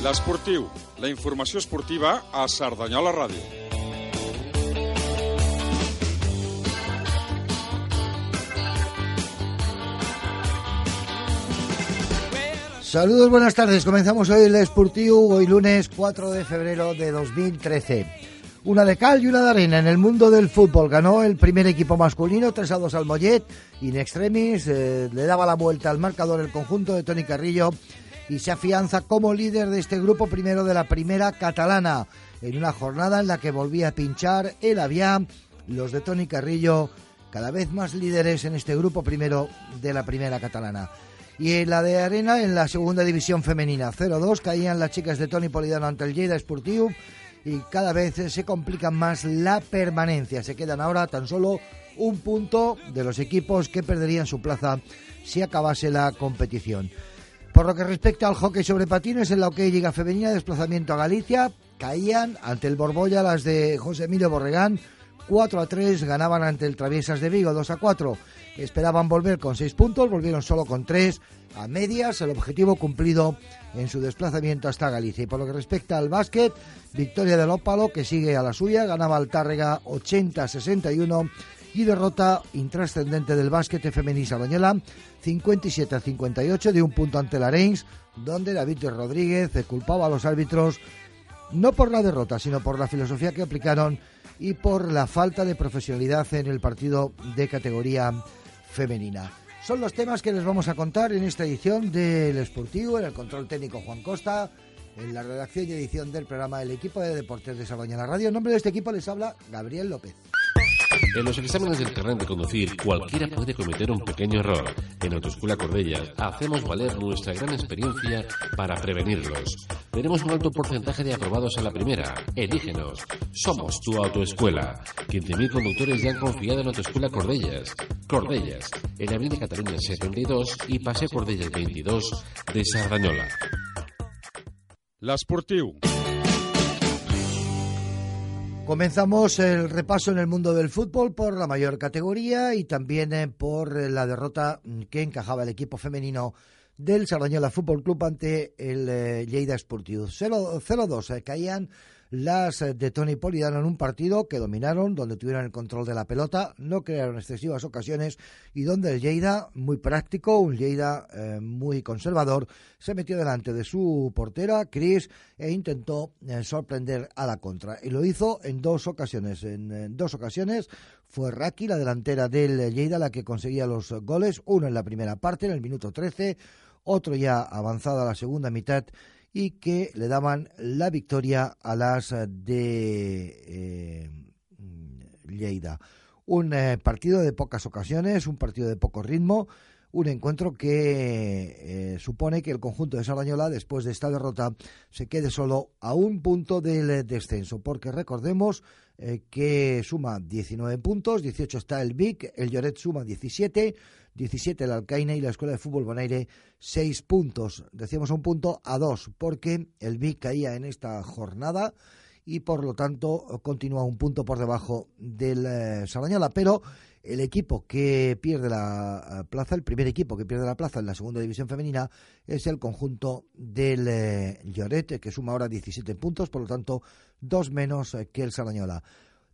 L'Esportiu, la informació esportiva a Cerdanyola Ràdio. Saludos, buenas tardes. Comenzamos hoy el Esportiu, hoy lunes 4 de febrero de 2013. Una de cal y una de arena en el mundo del fútbol. Ganó el primer equipo masculino, 3 a 2 al Mollet. In extremis eh, le daba la vuelta al marcador el conjunto de Tony Carrillo y se afianza como líder de este grupo primero de la primera catalana. En una jornada en la que volvía a pinchar el Aviam, los de Tony Carrillo cada vez más líderes en este grupo primero de la primera catalana. Y en la de Arena, en la segunda división femenina, 0-2, caían las chicas de Tony Polidano ante el Lleida Sportiu y cada vez se complican más la permanencia. Se quedan ahora tan solo un punto de los equipos que perderían su plaza si acabase la competición. Por lo que respecta al hockey sobre patines, en la OK Liga Femenina, desplazamiento a Galicia, caían ante el Borbolla las de José Emilio Borregán, 4 a 3, ganaban ante el Traviesas de Vigo, 2 a 4 esperaban volver con seis puntos, volvieron solo con tres a medias, el objetivo cumplido en su desplazamiento hasta Galicia. Y por lo que respecta al básquet, victoria del Ópalo que sigue a la suya, ganaba al Tárrega 80-61 y derrota intrascendente del básquet femenino Sabañola 57 a 58 de un punto ante la Reims, donde David Rodríguez culpaba a los árbitros no por la derrota, sino por la filosofía que aplicaron y por la falta de profesionalidad en el partido de categoría femenina. Son los temas que les vamos a contar en esta edición del Esportivo, en el control técnico Juan Costa, en la redacción y edición del programa El Equipo de Deportes de Sabaña Radio. En nombre de este equipo les habla Gabriel López. En los exámenes del carnet de conducir, cualquiera puede cometer un pequeño error. En Autoescuela Cordellas hacemos valer nuestra gran experiencia para prevenirlos. Tenemos un alto porcentaje de aprobados en la primera. Elígenos. Somos tu autoescuela. 15.000 conductores ya han confiado en Autoescuela Cordellas. Cordellas, en Avenida Cataluña 72 y Paseo Cordellas 22 de Sardañola. L'Esportiu. Comenzamos el repaso en el mundo del fútbol por la mayor categoría y también eh, por eh, la derrota que encajaba el equipo femenino del Sardañola Fútbol Club ante el eh, Lleida Sportiu. 0-2 caían las de Tony Polidano en un partido que dominaron, donde tuvieron el control de la pelota, no crearon excesivas ocasiones y donde el Lleida, muy práctico, un Lleida eh, muy conservador, se metió delante de su portera, Chris, e intentó eh, sorprender a la contra. Y lo hizo en dos ocasiones. En, dos ocasiones fue Raki, la delantera del Lleida, la que conseguía los goles, uno en la primera parte, en el minuto 13, otro ya avanzado a la segunda mitad y que le daban la victoria a las de eh, Lleida. Un eh, partido de pocas ocasiones, un partido de poco ritmo, un encuentro que eh, supone que el conjunto de Sardañola, después de esta derrota, se quede solo a un punto del descenso, porque recordemos que suma 19 puntos, 18 está el Vic, el Lloret suma 17, 17 el Alcaine y la Escuela de Fútbol Bonaire 6 puntos. Decíamos un punto a dos porque el Vic caía en esta jornada y por lo tanto continúa un punto por debajo del eh, pero el equipo que pierde la eh, plaza, el primer equipo que pierde la plaza en la segunda división femenina es el conjunto del eh, Lloret, que suma ahora 17 puntos, por lo tanto dos menos eh, que el Sardañola.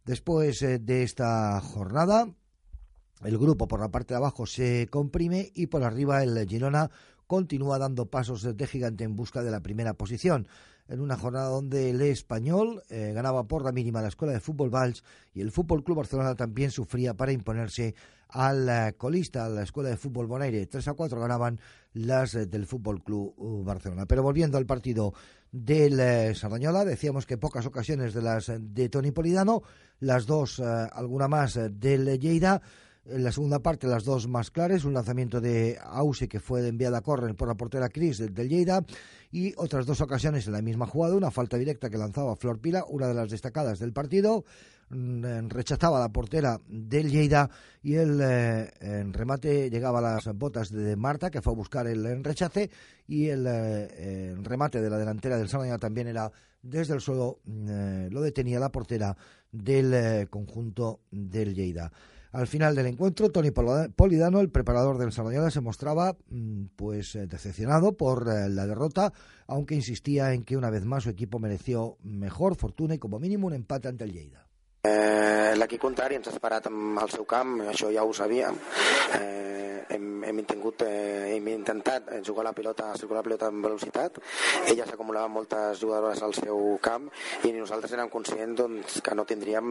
Después de esta jornada, el grupo por la parte de abajo se comprime y por arriba el Girona continúa dando pasos de gigante en busca de la primera posición. En una jornada donde el español eh, ganaba por la mínima la Escuela de Fútbol Vals y el Fútbol Club Barcelona también sufría para imponerse al eh, colista, a la Escuela de Fútbol Bonaire. 3 a 4 ganaban las eh, del Fútbol Club uh, Barcelona. Pero volviendo al partido del Sardañola, decíamos que pocas ocasiones de las de Tony Polidano, las dos, alguna más del Lleida En la segunda parte, las dos más claras, un lanzamiento de Ause que fue enviada a córner por la portera Cris del Lleida y otras dos ocasiones en la misma jugada, una falta directa que lanzaba Flor Pila, una de las destacadas del partido, mm, rechazaba la portera del Lleida y el eh, remate llegaba a las botas de Marta que fue a buscar el rechace y el, eh, remate de la delantera del Salaña también era desde el suelo, mm, eh, lo detenía la portera del conjunto del Lleida. Al final del encuentro, Tony Polidano, el preparador del Salañola, se mostraba mm, pues eh, decepcionado por eh, la derrota, aunque insistía en que una vez más su equipo mereció mejor fortuna y como mínimo un empate ante el Lleida. Eh, el hem, hem, tingut, eh, hem intentat jugar la pilota, circular la pilota amb velocitat. Ella s'acumulava moltes jugadores al seu camp i nosaltres érem conscients doncs, que no tindríem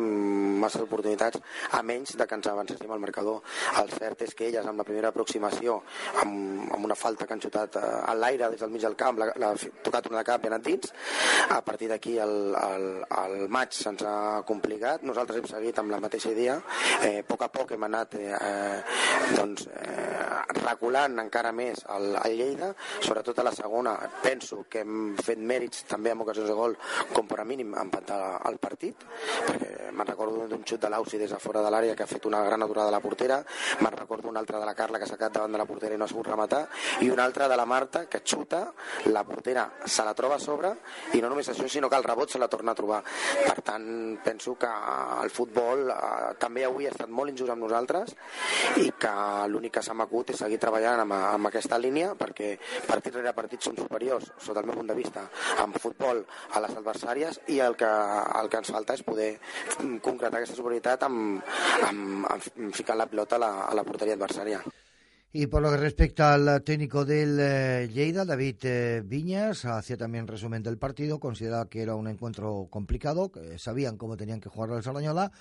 massa oportunitats a menys de que ens avancéssim al marcador. El cert és que elles amb la primera aproximació, amb, amb una falta que han xutat eh, a l'aire des del mig del camp, l'ha tocat una de cap i anat dins. A partir d'aquí el, el, el maig se'ns ha complicat nosaltres hem seguit amb la mateixa idea. Eh, a poc a poc hem anat eh, doncs, eh, reculant encara més el, el Lleida, sobretot a la segona. Penso que hem fet mèrits també amb ocasions de gol, com per a mínim empatar el partit, perquè me'n recordo d'un xut de l'Ausi des de fora de l'àrea que ha fet una gran aturada a la portera, me'n recordo un altre de la Carla que s'ha quedat davant de la portera i no ha sabut rematar, i un altre de la Marta que xuta, la portera se la troba a sobre i no només això, sinó que el rebot se la torna a trobar. Per tant, penso que el futbol eh, també avui ha estat molt injust amb nosaltres i que l'únic que s'ha macut és seguir treballant amb, amb aquesta línia perquè partit rere partit són superiors, sota el meu punt de vista, amb futbol a les adversàries i el que, el que ens falta és poder concretar aquesta superioritat amb, amb, amb ficar la pilota a la, a la porteria adversària. Y por lo que respecta al técnico del eh, Lleida, David eh, Viñas, hacía también resumen del partido, consideraba que era un encuentro complicado, que sabían cómo tenían que jugar al Salañola,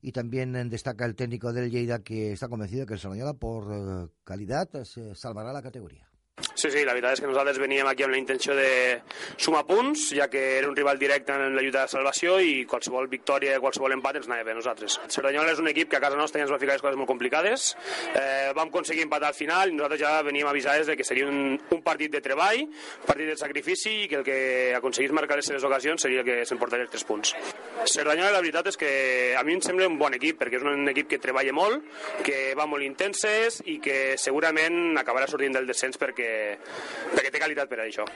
y también eh, destaca el técnico del Lleida que está convencido que el Salañola, por calidad, se salvará la categoría. Sí, sí, la veritat és que nosaltres veníem aquí amb la intenció de sumar punts, ja que era un rival directe en la lluita de salvació i qualsevol victòria, qualsevol empat ens anava bé a nosaltres. Cerdanyola és un equip que a casa nostra ja ens va ficar les coses molt complicades. Eh, vam aconseguir empatar al final i nosaltres ja veníem avisades de que seria un, un partit de treball, partit de sacrifici i que el que aconseguís marcar les seves ocasions seria el que s'emportaria els tres punts. Cerdanyola, la veritat és que a mi em sembla un bon equip, perquè és un equip que treballa molt, que va molt intenses i que segurament acabarà sortint del descens perquè de té per això.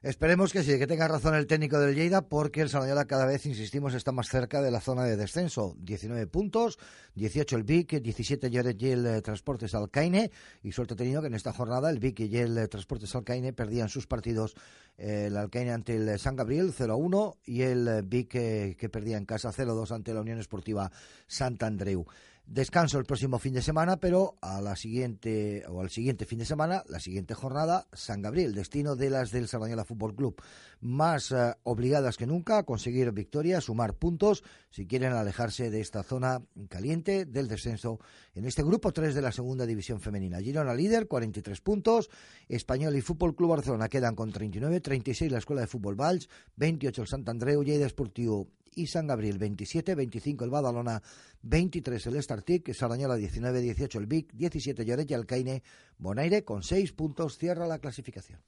Esperemos que sí, que tenga razón el técnico del Lleida, porque el Salayola cada vez, insistimos, está más cerca de la zona de descenso. 19 puntos, 18 el Vic, 17 Lloret y el eh, Transportes Alcaine. Y suerte tenido que en esta jornada el Vic y el eh, Transportes Alcaine perdían sus partidos. Eh, el Alcaine ante el San Gabriel 0-1 y el Vic que perdía en casa 0-2 ante la Unión Esportiva Sant Andreu. Descanso el próximo fin de semana, pero a la siguiente o al siguiente fin de semana, la siguiente jornada, San Gabriel, destino de las del Sardañola Fútbol Club, más eh, obligadas que nunca a conseguir victorias, sumar puntos, si quieren alejarse de esta zona caliente del descenso en este grupo 3 de la segunda división femenina. Girona líder, 43 puntos, Español y Fútbol Club Barcelona quedan con 39, 36 la Escuela de Fútbol Valls, 28 el Sant Andreu, Lleida Esportivo y San Gabriel 27, 25 el Badalona, 23 el Estartic, Sardañola 19, 18 el Vic, 17 Lloret y Alcaine, Bonaire con 6 puntos cierra la clasificación.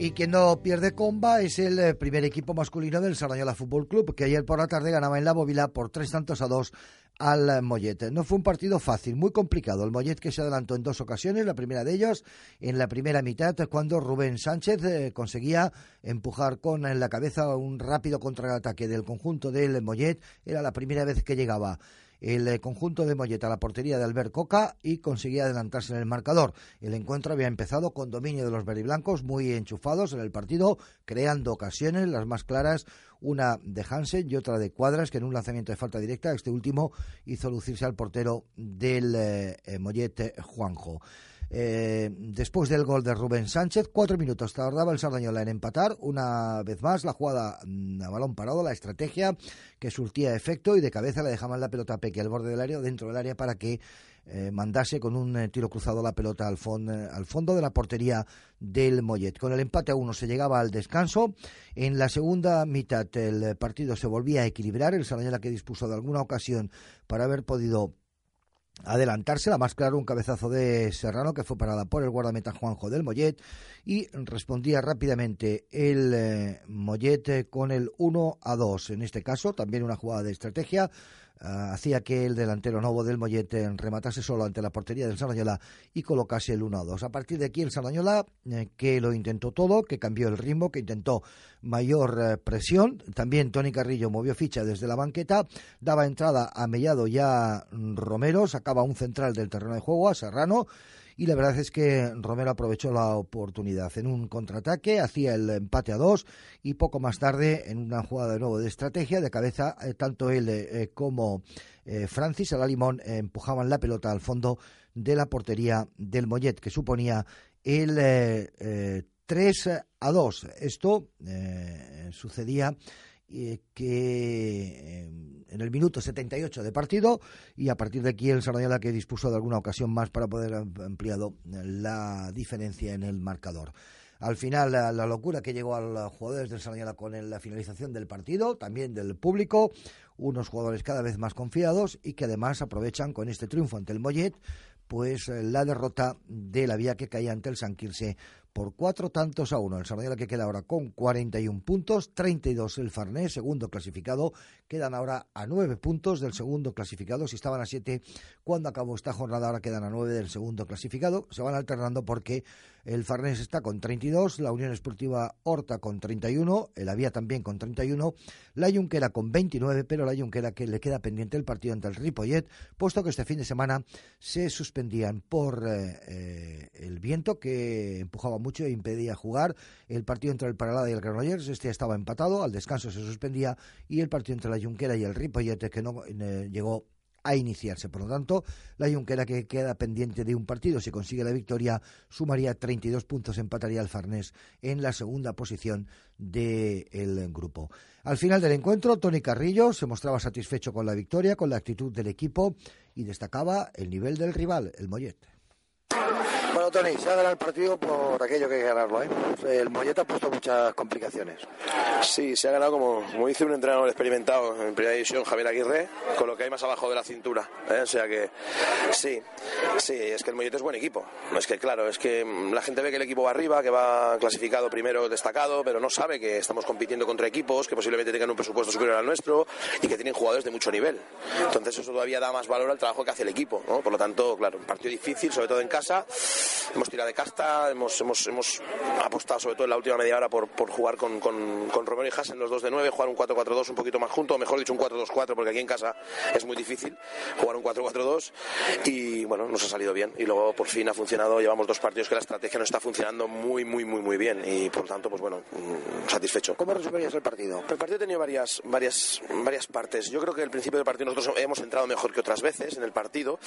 Y quien no pierde comba es el eh, primer equipo masculino del Sardañola Fútbol Club, que ayer por la tarde ganaba en la Bóvila por tres tantos a dos al Mollet. No fue un partido fácil, muy complicado. El Mollet que se adelantó en dos ocasiones, la primera de ellas en la primera mitad, cuando Rubén Sánchez eh, conseguía empujar con en la cabeza un rápido contraataque del conjunto del Mollet. Era la primera vez que llegaba el eh, conjunto de Molleta a la portería de Albert Coca y conseguía adelantarse en el marcador. El encuentro había empezado con dominio de los verdiblancos, muy enchufados en el partido, creando ocasiones, las más claras, una de Hansen y otra de Cuadras, que en un lanzamiento de falta directa, este último hizo lucirse al portero del eh, Mollet Juanjo. Eh, después del gol de Rubén Sánchez. Cuatro minutos tardaba el Sardañola en empatar. Una vez más, la jugada mm, a balón parado, la estrategia que surtía efecto y de cabeza le dejaban la pelota a Peque al borde del área, dentro del área, para que eh, mandase con un eh, tiro cruzado la pelota al, fondo de la portería del Mollet. Con el empate a uno se llegaba al descanso. En la segunda mitad el partido se volvía a equilibrar. El Sardañola que dispuso de alguna ocasión para haber podido adelantarse, la más claro un cabezazo de Serrano que fue parada por el guardameta Juanjo del Mollet y respondía rápidamente el eh, Mollet eh, con el 1 a 2. En este caso, también una jugada de estrategia hacía que el delantero nuevo del Mollete rematase solo ante la portería del Sardañola y colocase el 1-2. A partir de aquí el Sardañola, eh, que lo intentó todo, que cambió el ritmo, que intentó mayor eh, presión. También Tony Carrillo movió ficha desde la banqueta, daba entrada a Mellado y a Romero, sacaba un central del terreno de juego, a Serrano, y la verdad es que Romero aprovechó la oportunidad. En un contraataque hacía el empate a dos y poco más tarde, en una jugada de nuevo de estrategia, de cabeza, eh, tanto él eh, como eh, Francis Alalimón empujaban la pelota al fondo de la portería del Mollet, que suponía el 3 a 2. Esto sucedía que en el minuto 78 de partido y a partir de aquí el Sardañola que dispuso de alguna ocasión más para poder ampliado la diferencia en el marcador. Al final, la, locura que llegó a los jugadores del Sardañola con la finalización del partido, también del público, unos jugadores cada vez más confiados y que además aprovechan con este triunfo ante el Mollet, pues la derrota de la vía que caía ante el San Quirse por cuatro tantos a uno. El Sardañola que queda ahora con 41 puntos, 32 el Farnés, segundo clasificado, quedan ahora a nueve puntos del segundo clasificado. Si estaban a siete cuando acabó esta jornada, ahora quedan a nueve del segundo clasificado. Se van alternando porque el Farnés está con 32, la Unión Esportiva Horta con 31, el Avía también con 31, la Junquera con 29, pero la Junquera que le queda pendiente el partido ante el Ripollet, puesto que este fin de semana se suspendían por eh, eh, el viento que empujaba mucho e impedía jugar el partido entre el Paralada y el Granollers. Este estaba empatado, al descanso se suspendía y el partido entre la Junquera y el Ripollet que no eh, llegó a iniciarse. Por lo tanto, la Junquera que queda pendiente de un partido, si consigue la victoria, sumaría 32 puntos, empataría al Farnés en la segunda posición del grupo. Al final del encuentro, Tony Carrillo se mostraba satisfecho con la victoria, con la actitud del equipo y destacaba el nivel del rival, el Mollet. Bueno, Tony, se ha ganado el partido por aquello que hay que ganarlo. ¿eh? El Molleta ha puesto muchas complicaciones. Sí, se ha ganado como, como dice un entrenador experimentado en primera división, Javier Aguirre, con lo que hay más abajo de la cintura. ¿eh? O sea que sí, sí, es que el Molleta es buen equipo. Es que, claro, es que la gente ve que el equipo va arriba, que va clasificado primero destacado, pero no sabe que estamos compitiendo contra equipos que posiblemente tengan un presupuesto superior al nuestro y que tienen jugadores de mucho nivel. Entonces, eso todavía da más valor al trabajo que hace el equipo. ¿no? Por lo tanto, claro, un partido difícil, sobre todo en casa hemos tirado de casta, hemos, hemos, hemos apostado sobre todo en la última media hora por, por jugar con, con, con Romero y en los dos de nueve, jugar un 4-4-2 un poquito más junto, o mejor dicho un 4-2-4, porque aquí en casa es muy difícil jugar un 4-4-2 y bueno, nos ha salido bien y luego por fin ha funcionado, llevamos dos partidos que la estrategia no está funcionando muy, muy, muy, muy bien y por lo tanto, pues bueno, mm, satisfecho. ¿Cómo resumirías el partido? El partido ha tenido varias, varias, varias partes. Yo creo que el principio del partido nosotros hemos entrado mejor que otras veces en el partido,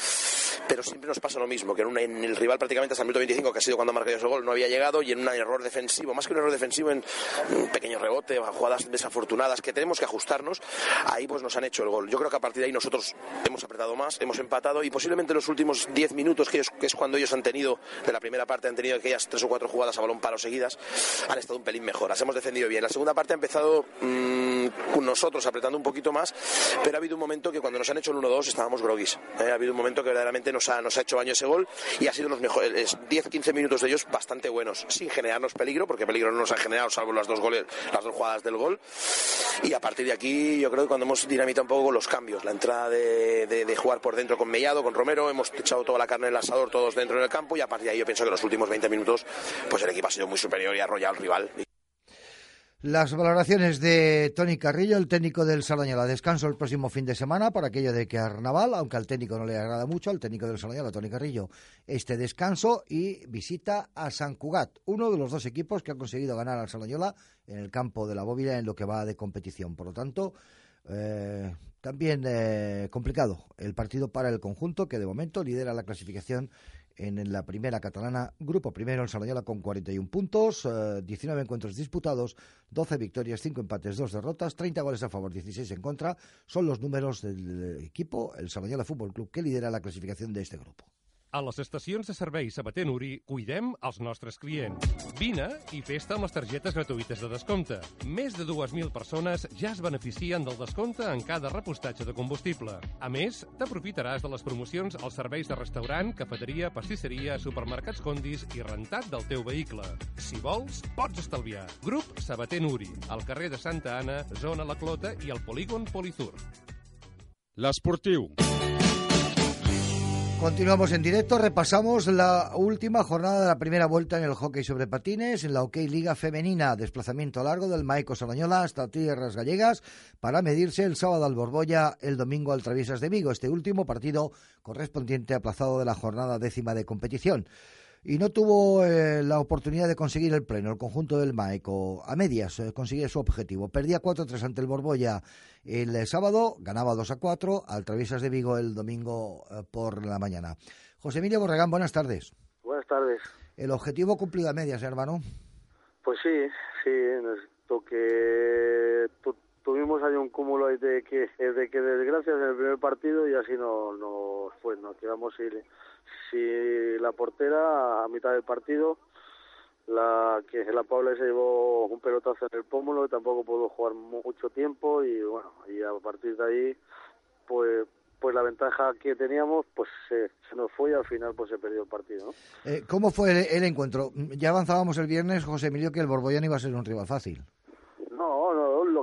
pero siempre nos pasa lo mismo, que en, en el rival prácticamente hasta minuto 25, que ha sido cuando ha marcado ese gol, no había llegado y en un error defensivo, más que un error defensivo, en un pequeño rebote, jugadas desafortunadas que tenemos que ajustarnos, ahí pues nos han hecho el gol. Yo creo que a partir de ahí nosotros hemos apretado más, hemos empatado y posiblemente en los últimos 10 minutos, que, es cuando ellos han tenido, de la primera parte han tenido aquellas tres o cuatro jugadas a balón paro seguidas, han estado un pelín mejor, las hemos defendido bien. La segunda parte ha empezado con nosotros apretando un poquito más, pero ha habido un momento que cuando nos han hecho el 1-2 estábamos groguis. ¿eh? Ha habido un momento que verdaderamente nos ha, nos ha hecho baño ese gol y ha sido los mejores 10-15 minutos de ellos bastante buenos, sin generarnos peligro, porque peligro no nos han generado salvo las dos goles, las dos jugadas del gol. Y a partir de aquí yo creo que cuando hemos dinamitado un poco los cambios, la entrada de, jugar por dentro con Mellado, con Romero, hemos echado toda la carne en asador todos dentro del campo y a partir de ahí yo pienso que los últimos 20 minutos pues el equipo ha sido muy superior y ha arrollado al rival. Las valoraciones de Tony Carrillo, el técnico del Sardañola. Descanso el próximo fin de semana para aquello de que Arnaval, aunque al técnico no le agrada mucho, al técnico del Sardañola, Tony Carrillo, este descanso y visita a San Cugat, uno de los dos equipos que han conseguido ganar al Sardañola en el campo de la bóvila en lo que va de competición. Por lo tanto, eh, también eh, complicado el partido para el conjunto que de momento lidera la clasificación en la primera catalana, grupo primero el Sardañola con 41 puntos, 19 eh, encuentros disputados, 12 victorias, 5 empates, 2 derrotas, 30 goles a favor, 16 en contra, son los números del equipo, el Sardañola Fútbol Club, que lidera la clasificación de este grupo. A les estacions de servei Sabater Nuri cuidem els nostres clients. Vine i festa amb les targetes gratuïtes de descompte. Més de 2.000 persones ja es beneficien del descompte en cada repostatge de combustible. A més, t'aprofitaràs de les promocions als serveis de restaurant, cafeteria, pastisseria, supermercats condis i rentat del teu vehicle. Si vols, pots estalviar. Grup Sabater Nuri, al carrer de Santa Anna, zona La Clota i al polígon Polizur. L'esportiu. Continuamos en directo, repasamos la última jornada de la primera vuelta en el hockey sobre patines, en la OK Liga Femenina, desplazamiento largo del Maico Sarañola hasta Tierras Gallegas para medirse el sábado al Borbolla, el domingo al Traviesas de Vigo, este último partido correspondiente aplazado de la jornada décima de competición y no tuvo eh, la oportunidad de conseguir el pleno. El conjunto del Maeco a medias eh, consiguió su objetivo. Perdía 4-3 ante el Borbolla el eh, sábado, ganaba 2-4 al Traviesas de Vigo el domingo por la mañana. José Emilio Borregán, buenas tardes. Buenas tardes. ¿El objetivo cumplido a medias, hermano? Pues sí, sí, que tuvimos ahí un cúmulo de que, de que desgracias en el primer partido y así no, no pues nos quedamos sin, si la portera a mitad del partido. La que la Paula se llevó un pelotazo en el pómulo tampoco pudo jugar mucho tiempo y bueno y a partir de ahí pues pues la ventaja que teníamos pues se, nos fue y al final pues se perdió el partido eh, ¿Cómo fue el, encuentro? Ya avanzábamos el viernes José Emilio que el Borbollán iba a ser un rival fácil. no, no,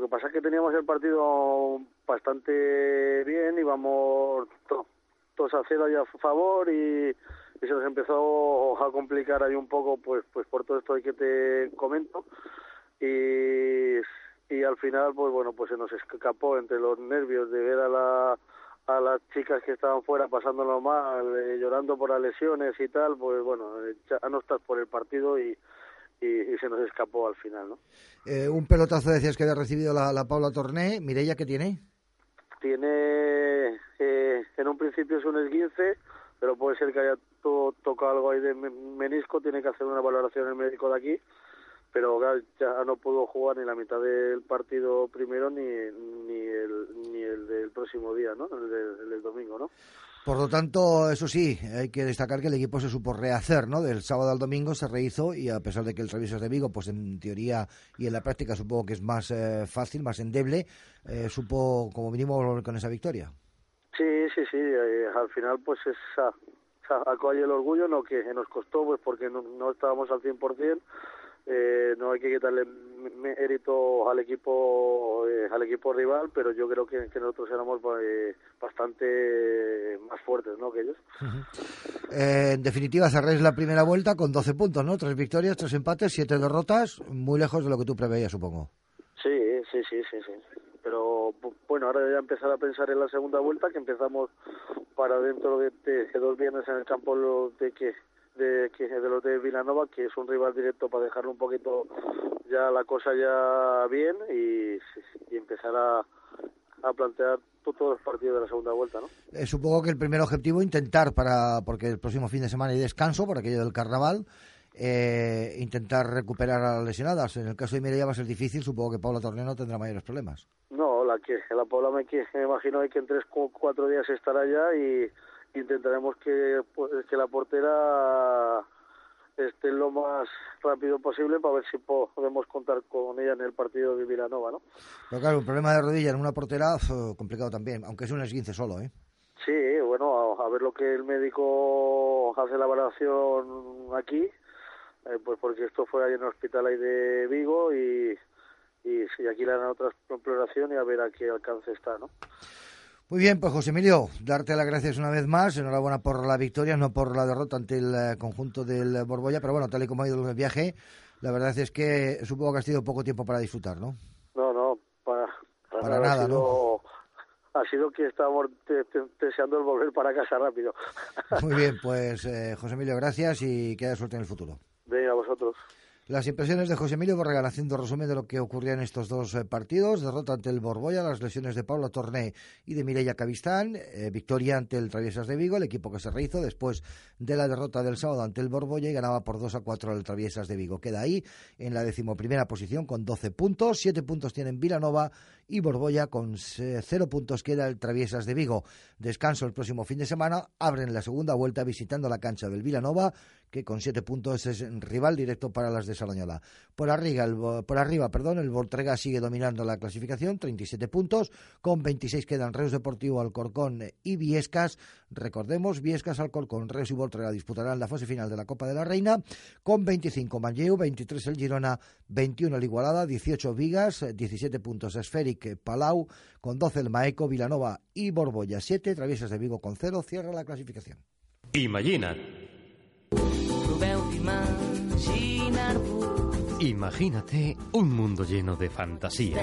que pasa es que teníamos el partido bastante bien, íbamos dos a cero a favor y, se nos empezó a complicar ahí un poco pues pues por todo esto que te comento. Y, y al final pues bueno pues se nos escapó entre los nervios de ver a la a las chicas que estaban fuera pasándolo mal, eh, llorando por las lesiones y tal, pues bueno, ya no estás por el partido y, y, se nos escapó al final, ¿no? Eh, un pelotazo decías que había recibido la, la Paula Torné. Mireia, ¿qué tiene? Tiene, eh, en un principio es un esguince, pero puede ser que haya tocado algo ahí de menisco, tiene que hacer una valoración el médico de aquí, pero ya no pudo jugar ni la mitad del partido primero ni, ni, el, ni el del próximo día, ¿no? El del, el domingo, ¿no? Por lo tanto, eso sí, hay que destacar que el equipo se supo rehacer, ¿no? Del sábado al domingo se rehizo y a pesar de que el servicio de Vigo, pues en teoría y en la práctica supongo que es más eh, fácil, más endeble, eh, supo como mínimo con esa victoria. Sí, sí, sí. Eh, al final, pues es acoge el orgullo, no que nos costó, pues porque no, no estábamos al 100%. Eh, no hay que quitarle mérito al equipo eh, al equipo rival pero yo creo que, nosotros éramos eh, bastante más fuertes ¿no? que ellos en definitiva cerréis la primera vuelta con 12 puntos ¿no? tres victorias, tres empates, siete derrotas muy lejos de lo que tú preveías supongo sí, sí, sí, sí, sí pero bueno, ahora ya empezar a pensar en la segunda vuelta que empezamos para dentro de, de dos viernes en el campo de que de, que, de los de Vilanova, que es un rival directo para dejarlo un poquito ya la cosa ya bien y, empezar a, a plantear todos los partidos de la segunda vuelta, ¿no? Eh, supongo que el primer objetivo intentar para porque el próximo fin de semana hay descanso por aquello del carnaval. Eh, intentar recuperar a las lesionadas. En el caso de Mireia va a ser difícil, supongo que Paula Torneo no tendrá mayores problemas. No, la que la Paula me, me imagino que en tres o cuatro días estará ya y, intentaremos que, pues, que la portera esté lo más rápido posible para ver si podemos contar con ella en el partido de Villanova, ¿no? Pero claro, un problema de rodilla en una portera complicado también, aunque es un esguince solo, ¿eh? Sí, bueno, a, ver lo que el médico hace la evaluación aquí, eh, pues porque esto fue ahí en el hospital ahí de Vigo y, y, y aquí le dan otra exploración y a ver a qué alcance está, ¿no? Muy bien, pues José Emilio, darte las gracias una vez más. Enhorabuena por la victoria, no por la derrota ante el eh, conjunto del Borbolla, pero bueno, tal y como ha ido el viaje, la verdad es que supongo que has tenido poco tiempo para disfrutar, ¿no? No, no, para, nada, sido, ¿no? Ha sido que estábamos deseando volver para casa rápido. Muy bien, pues eh, José Emilio, gracias y que haya suerte en el futuro. Venga, a vosotros. Las impresiones de José Emilio Borregan haciendo resumen de lo que ocurría en estos dos eh, partidos. Derrota ante el Borbolla, las lesiones de Paula Torné y de Mireia Cavistán. Eh, victoria ante el Traviesas de Vigo, el equipo que se rehizo después de la derrota del sábado ante el Borbolla y ganaba por 2 a 4 al Traviesas de Vigo. Queda ahí en la decimoprimera posición con 12 puntos. 7 puntos tienen Vilanova y Borbolla con 0 eh, puntos queda el Traviesas de Vigo. Descanso el próximo fin de semana. Abren la segunda vuelta visitando la cancha del Vilanova que con siete puntos es rival directo para las de Salañola. Por arriba, el, por arriba perdón, el Voltrega sigue dominando la clasificación, 37 puntos, con 26 quedan Reus Deportivo, Alcorcón y Viescas. Recordemos, Viescas, Alcorcón, Reus y Voltrega disputarán la fase final de la Copa de la Reina, con 25 Manlleu, 23 el Girona, 21 el Igualada, 18 Vigas, 17 puntos Esféric, Palau, con 12 el Maeco, Vilanova y Borbolla, 7, Traviesas de Vigo con 0, cierra la clasificación. Imagina Imagínate un mundo lleno de fantasía.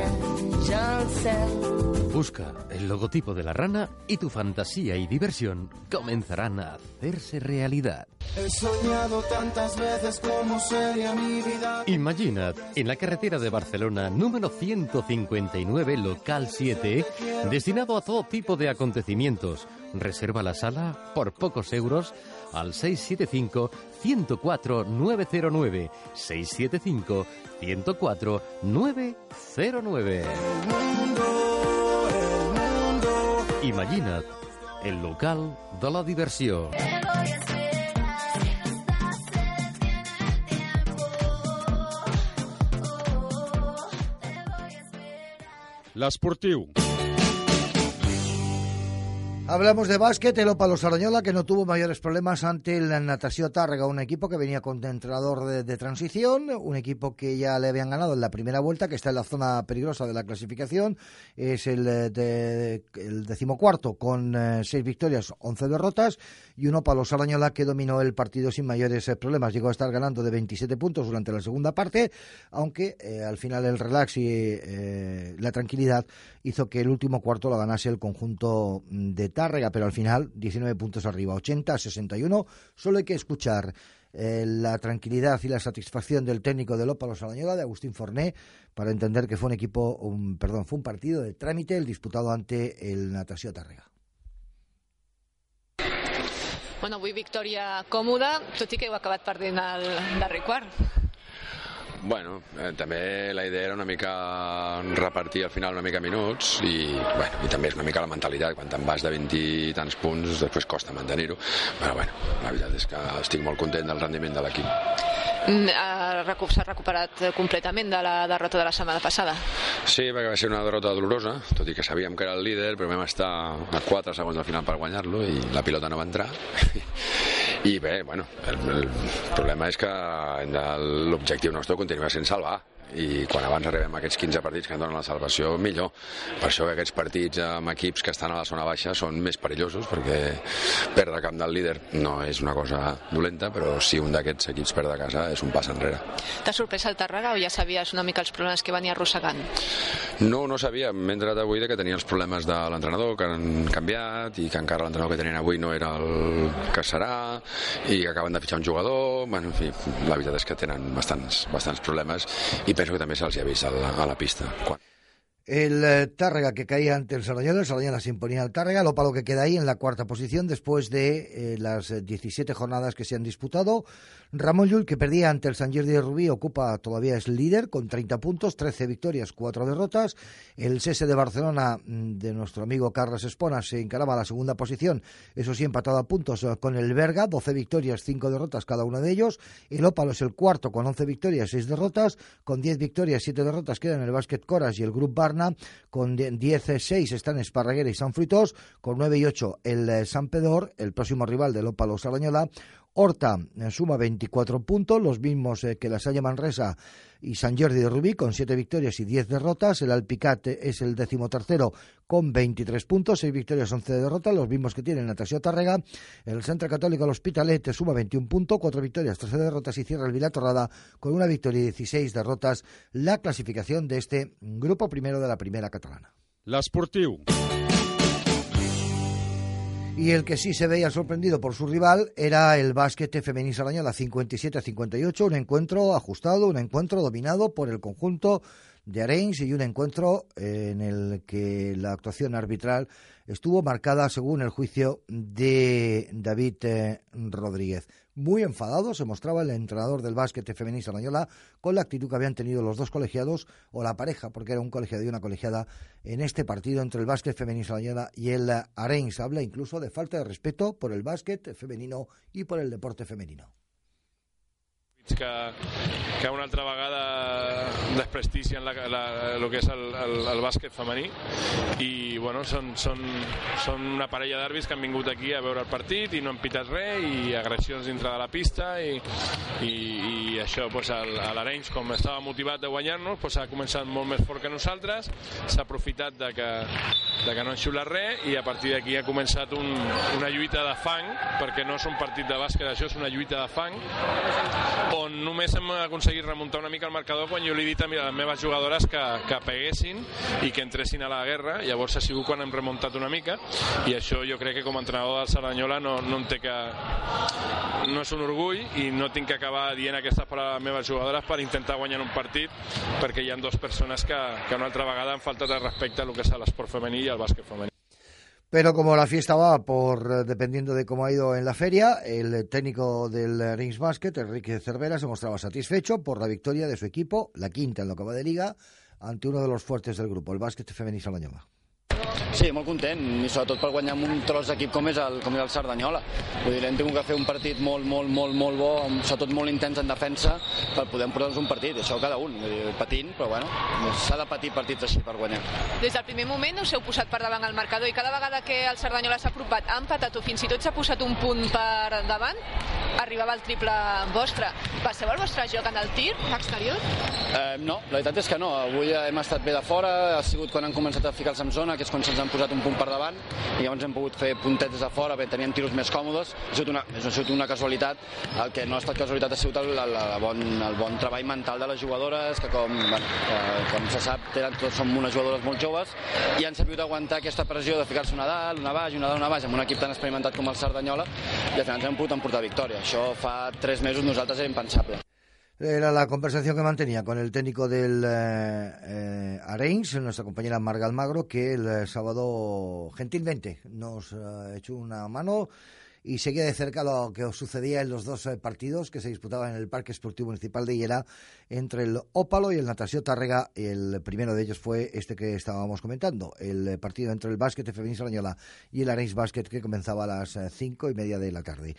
Busca el logotipo de la rana y tu fantasía y diversión comenzarán a hacerse realidad. He soñado tantas veces como sería mi vida. Imaginad, en la carretera de Barcelona, número 159, local 7, destinado a todo tipo de acontecimientos. Reserva la sala por pocos euros al 675 104 909 675 104 909. Imagina't el local de la diversió. L'esportiu. Hablamos de básquet, el Opalo Sarañola, que no tuvo mayores problemas ante el Natasio Tárrega, un equipo que venía con entrenador de, transición, un equipo que ya le habían ganado en la primera vuelta, que está en la zona peligrosa de la clasificación, es el, eh, de, el decimocuarto con eh, seis victorias, once derrotas, y un Opalo Sarañola que dominó el partido sin mayores eh, problemas. Llegó a estar ganando de 27 puntos durante la segunda parte, aunque al final el relax y la tranquilidad hizo que el último cuarto lo ganase el conjunto de Tárrega, pero al final 19 puntos arriba, 80 a 61. Solo hay que escuchar eh, la tranquilidad y la satisfacción del técnico del Ópalo Salañola, de Agustín Forné, para entender que fue un equipo, un, perdón, fue un partido de trámite el disputado ante el Natasio Tárrega. Bueno, avui victòria còmoda, tot i que heu acabat perdent el darrer quart. Bueno, eh, també la idea era una mica repartir al final una mica minuts i, bueno, i també és una mica la mentalitat, quan te'n vas de 20 i tants punts després costa mantenir-ho, però bueno, la veritat és que estic molt content del rendiment de l'equip. Mm, s'ha recuperat completament de la derrota de la setmana passada? Sí, perquè va ser una derrota dolorosa, tot i que sabíem que era el líder, però vam estar a 4 segons al final per guanyar-lo i la pilota no va entrar i bé, bueno, el, el problema és que l'objectiu nostre continua sent salvar i quan abans arribem a aquests 15 partits que ens donen la salvació, millor. Per això que aquests partits amb equips que estan a la zona baixa són més perillosos, perquè perdre camp del líder no és una cosa dolenta, però si un d'aquests equips perd a casa és un pas enrere. T'ha sorprès el Tàrrega o ja sabies una mica els problemes que venia arrossegant? No, no sabia. M'he entrat avui de que tenia els problemes de l'entrenador, que han canviat, i que encara l'entrenador que tenien avui no era el que serà, i que acaben de fitxar un jugador... Bueno, en fi, la veritat és que tenen bastants, bastants problemes i penso que també se'ls ha vist a la, a la pista. Quan... El eh, Tárrega que caía ante el Sardañola, el Sardañola se imponía al Tárrega, lo palo que queda ahí en la cuarta posición después de eh, las 17 jornadas que se han disputado. Ramón Llull, que perdía ante el San Jordi de Rubí, ocupa todavía es líder con 30 puntos, 13 victorias, 4 derrotas. El CS de Barcelona mm, de nuestro amigo Carlos Espona se encaraba a la segunda posición, eso sí, empatado a puntos eh, con el Berga, 12 victorias, 5 derrotas cada uno de ellos. El Ópalo es el cuarto con 11 victorias, 6 derrotas, con 10 victorias, 7 derrotas quedan el Básquet Coras y el Grup Bar con 10-6 están Esparraguera y San Fruitos, con 9 y 8 el eh, San Pedor, el próximo rival del Ópalo Sarañola. Horta eh, suma 24 puntos, los mismos eh, que la Salle Manresa y San Jordi de Rubí, con 7 victorias y 10 derrotas. El Alpicate es el decimotercero con 23 puntos, 6 victorias, 11 derrotas, los mismos que tiene Natasio Tárrega. El Centro Católico el Hospitalet suma 21 puntos, 4 victorias, 13 derrotas y cierra el Vilatorrada con una victoria y 16 derrotas. La clasificación de este grupo primero de la primera catalana. L'esportiu. Y el que sí se veía sorprendido por su rival era el básquet femenino Sarañola, 57 a 58, un encuentro ajustado, un encuentro dominado por el conjunto de Arenys y un encuentro en el que la actuación arbitral estuvo marcada según el juicio de David eh, Rodríguez. Muy enfadado se mostraba el entrenador del básquet femenino española con la actitud que habían tenido los dos colegiados o la pareja, porque era un colegiado y una colegiada en este partido entre el básquet femenino española y el Arenys. Habla incluso de falta de respeto por el básquet femenino y por el deporte femenino. Que una altra vegada desprestigien la, la, el que és el, el, el bàsquet femení. I bueno, són, són, són una parella d'àrbits que han vingut aquí a veure el partit i no han pitat res i agressions dintre de la pista i, i, i això pues, l'Arenys com estava motivat de guanyar-nos pues, ha començat molt més fort que nosaltres s'ha aprofitat de que, de que no han xiulat res i a partir d'aquí ha començat un, una lluita de fang perquè no és un partit de bàsquet, això és una lluita de fang on només hem aconseguit remuntar una mica el marcador quan jo li he dit a les meves jugadores que, que peguessin i que entressin a la guerra, llavors ha sigut quan hem remuntat una mica i això jo crec que com a entrenador del Saranyola no, no en té que... no és un orgull i no tinc que acabar dient aquestes paraules a les meves jugadores per intentar guanyar un partit perquè hi ha dues persones que, que una altra vegada han faltat de respecte a lo que és l'esport femení i el bàsquet femení. Pero como la fiesta va por eh, dependiendo de cómo ha ido en la feria, el técnico del Rings Basket, Enrique Cervera, se mostraba satisfecho por la victoria de su equipo, la quinta en lo que va de liga, ante uno de los fuertes del grupo, el básquet femení Salañola. Sí, molt content, i sobretot per guanyar amb un tros d'equip com, és el, com és el Cerdanyola. Vull dir, hem tingut que fer un partit molt, molt, molt, molt bo, sobretot molt intens en defensa, per poder emportar-nos un partit. Això cada un, vull dir, patint, però bueno, s'ha de patir partits així per guanyar. Des del primer moment us heu posat per davant el marcador i cada vegada que el Cerdanyola s'ha apropat, ha empatat o fins i tot s'ha posat un punt per davant, arribava el triple vostre. Passeu el vostre joc en el tir exterior? Eh, no, la veritat és que no. Avui hem estat bé de fora, ha sigut quan han començat a ficar-se en zona, que és quan se'ns han posat un punt per davant i llavors hem pogut fer puntets des de fora, bé, teníem tiros més còmodes, ha sigut una, ha sigut una casualitat, el que no ha estat casualitat ha sigut el, el, el, bon, el bon treball mental de les jugadores, que com, bueno, que, com se sap, tenen, tots som unes jugadores molt joves, i han sabut aguantar aquesta pressió de ficar-se una dalt, una baix, una dalt, una baix, amb un equip tan experimentat com el Cerdanyola, i al final ens hem pogut emportar victòria. Això fa tres mesos nosaltres era impensable. Era la conversación que mantenía con el técnico del eh, eh nuestra compañera Marga Almagro, que el eh, sábado gentilmente nos eh, echó una mano y seguía de cerca lo que sucedía en los dos partidos que se disputaban en el Parque Esportivo Municipal de Hiera entre el Ópalo y el Natasio Tárrega. El primero de ellos fue este que estábamos comentando, el partido entre el básquet femenino española y el Areins Básquet que comenzaba a las cinco y media de la tarde.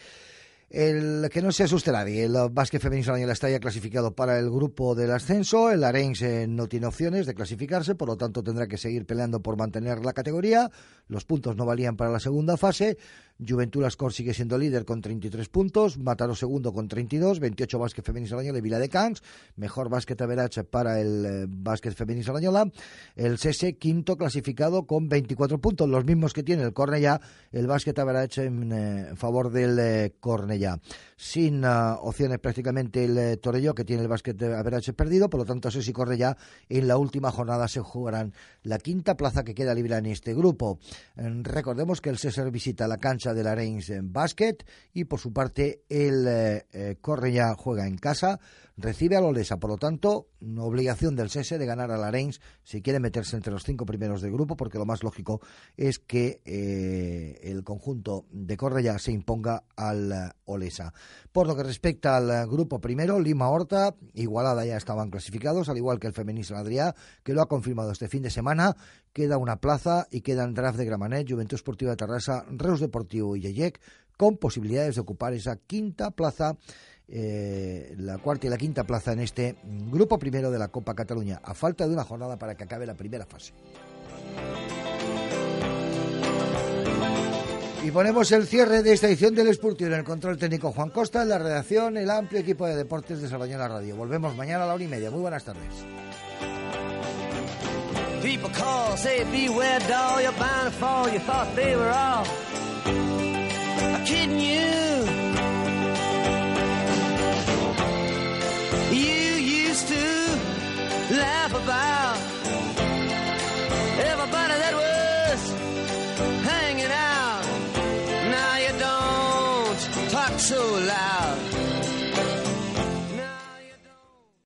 El que no se asuste nadie, el básquet femenino español está ya clasificado para el grupo del ascenso, el Arense no tiene opciones de clasificarse, por lo tanto tendrá que seguir peleando por mantener la categoría, los puntos no valían para la segunda fase, Juventud Ascor sigue siendo líder con 33 puntos, Mataró segundo con 32, 28 básquet femenino español y Vila de Cans, mejor básquet average para el eh, básquet femenino española, el Sese quinto clasificado con 24 puntos, los mismos que tiene el Cornellá, el básquet average en eh, favor del eh, Cornellá. Sin uh, opciones prácticamente el eh, Torello, que tiene el básquet average perdido, por lo tanto Sesi Cornellá en la última jornada se jugarán la quinta plaza que queda libre en este grupo. recordemos que el César visita la cancha de la Reims en básquet y por su parte el eh, eh Correia juega en casa, recibe a Lolesa, por lo tanto, obligación del SESE de ganar a la Reims si quiere meterse entre los cinco primeros del grupo, porque lo más lógico es que eh, el conjunto de Correia se imponga al eh, Olesa. Por lo que respecta al grupo primero, Lima Horta, Igualada ya estaban clasificados, al igual que el femenino Adrià, que lo ha confirmado este fin de semana, queda una plaza y quedan draft de Gramanet, Juventud Esportiva de Terrassa, Reus Deportivo y Yeyec, con posibilidades de ocupar esa quinta plaza, eh, la cuarta y la quinta plaza en este grupo primero de la Copa Cataluña, a falta de una jornada para que acabe la primera fase. Y ponemos el cierre de esta edición del Esportivo en el control técnico Juan Costa, en la redacción el amplio equipo de deportes de Sardañola Radio. Volvemos mañana a la hora y media. Muy buenas tardes. kidding you. You used to laugh about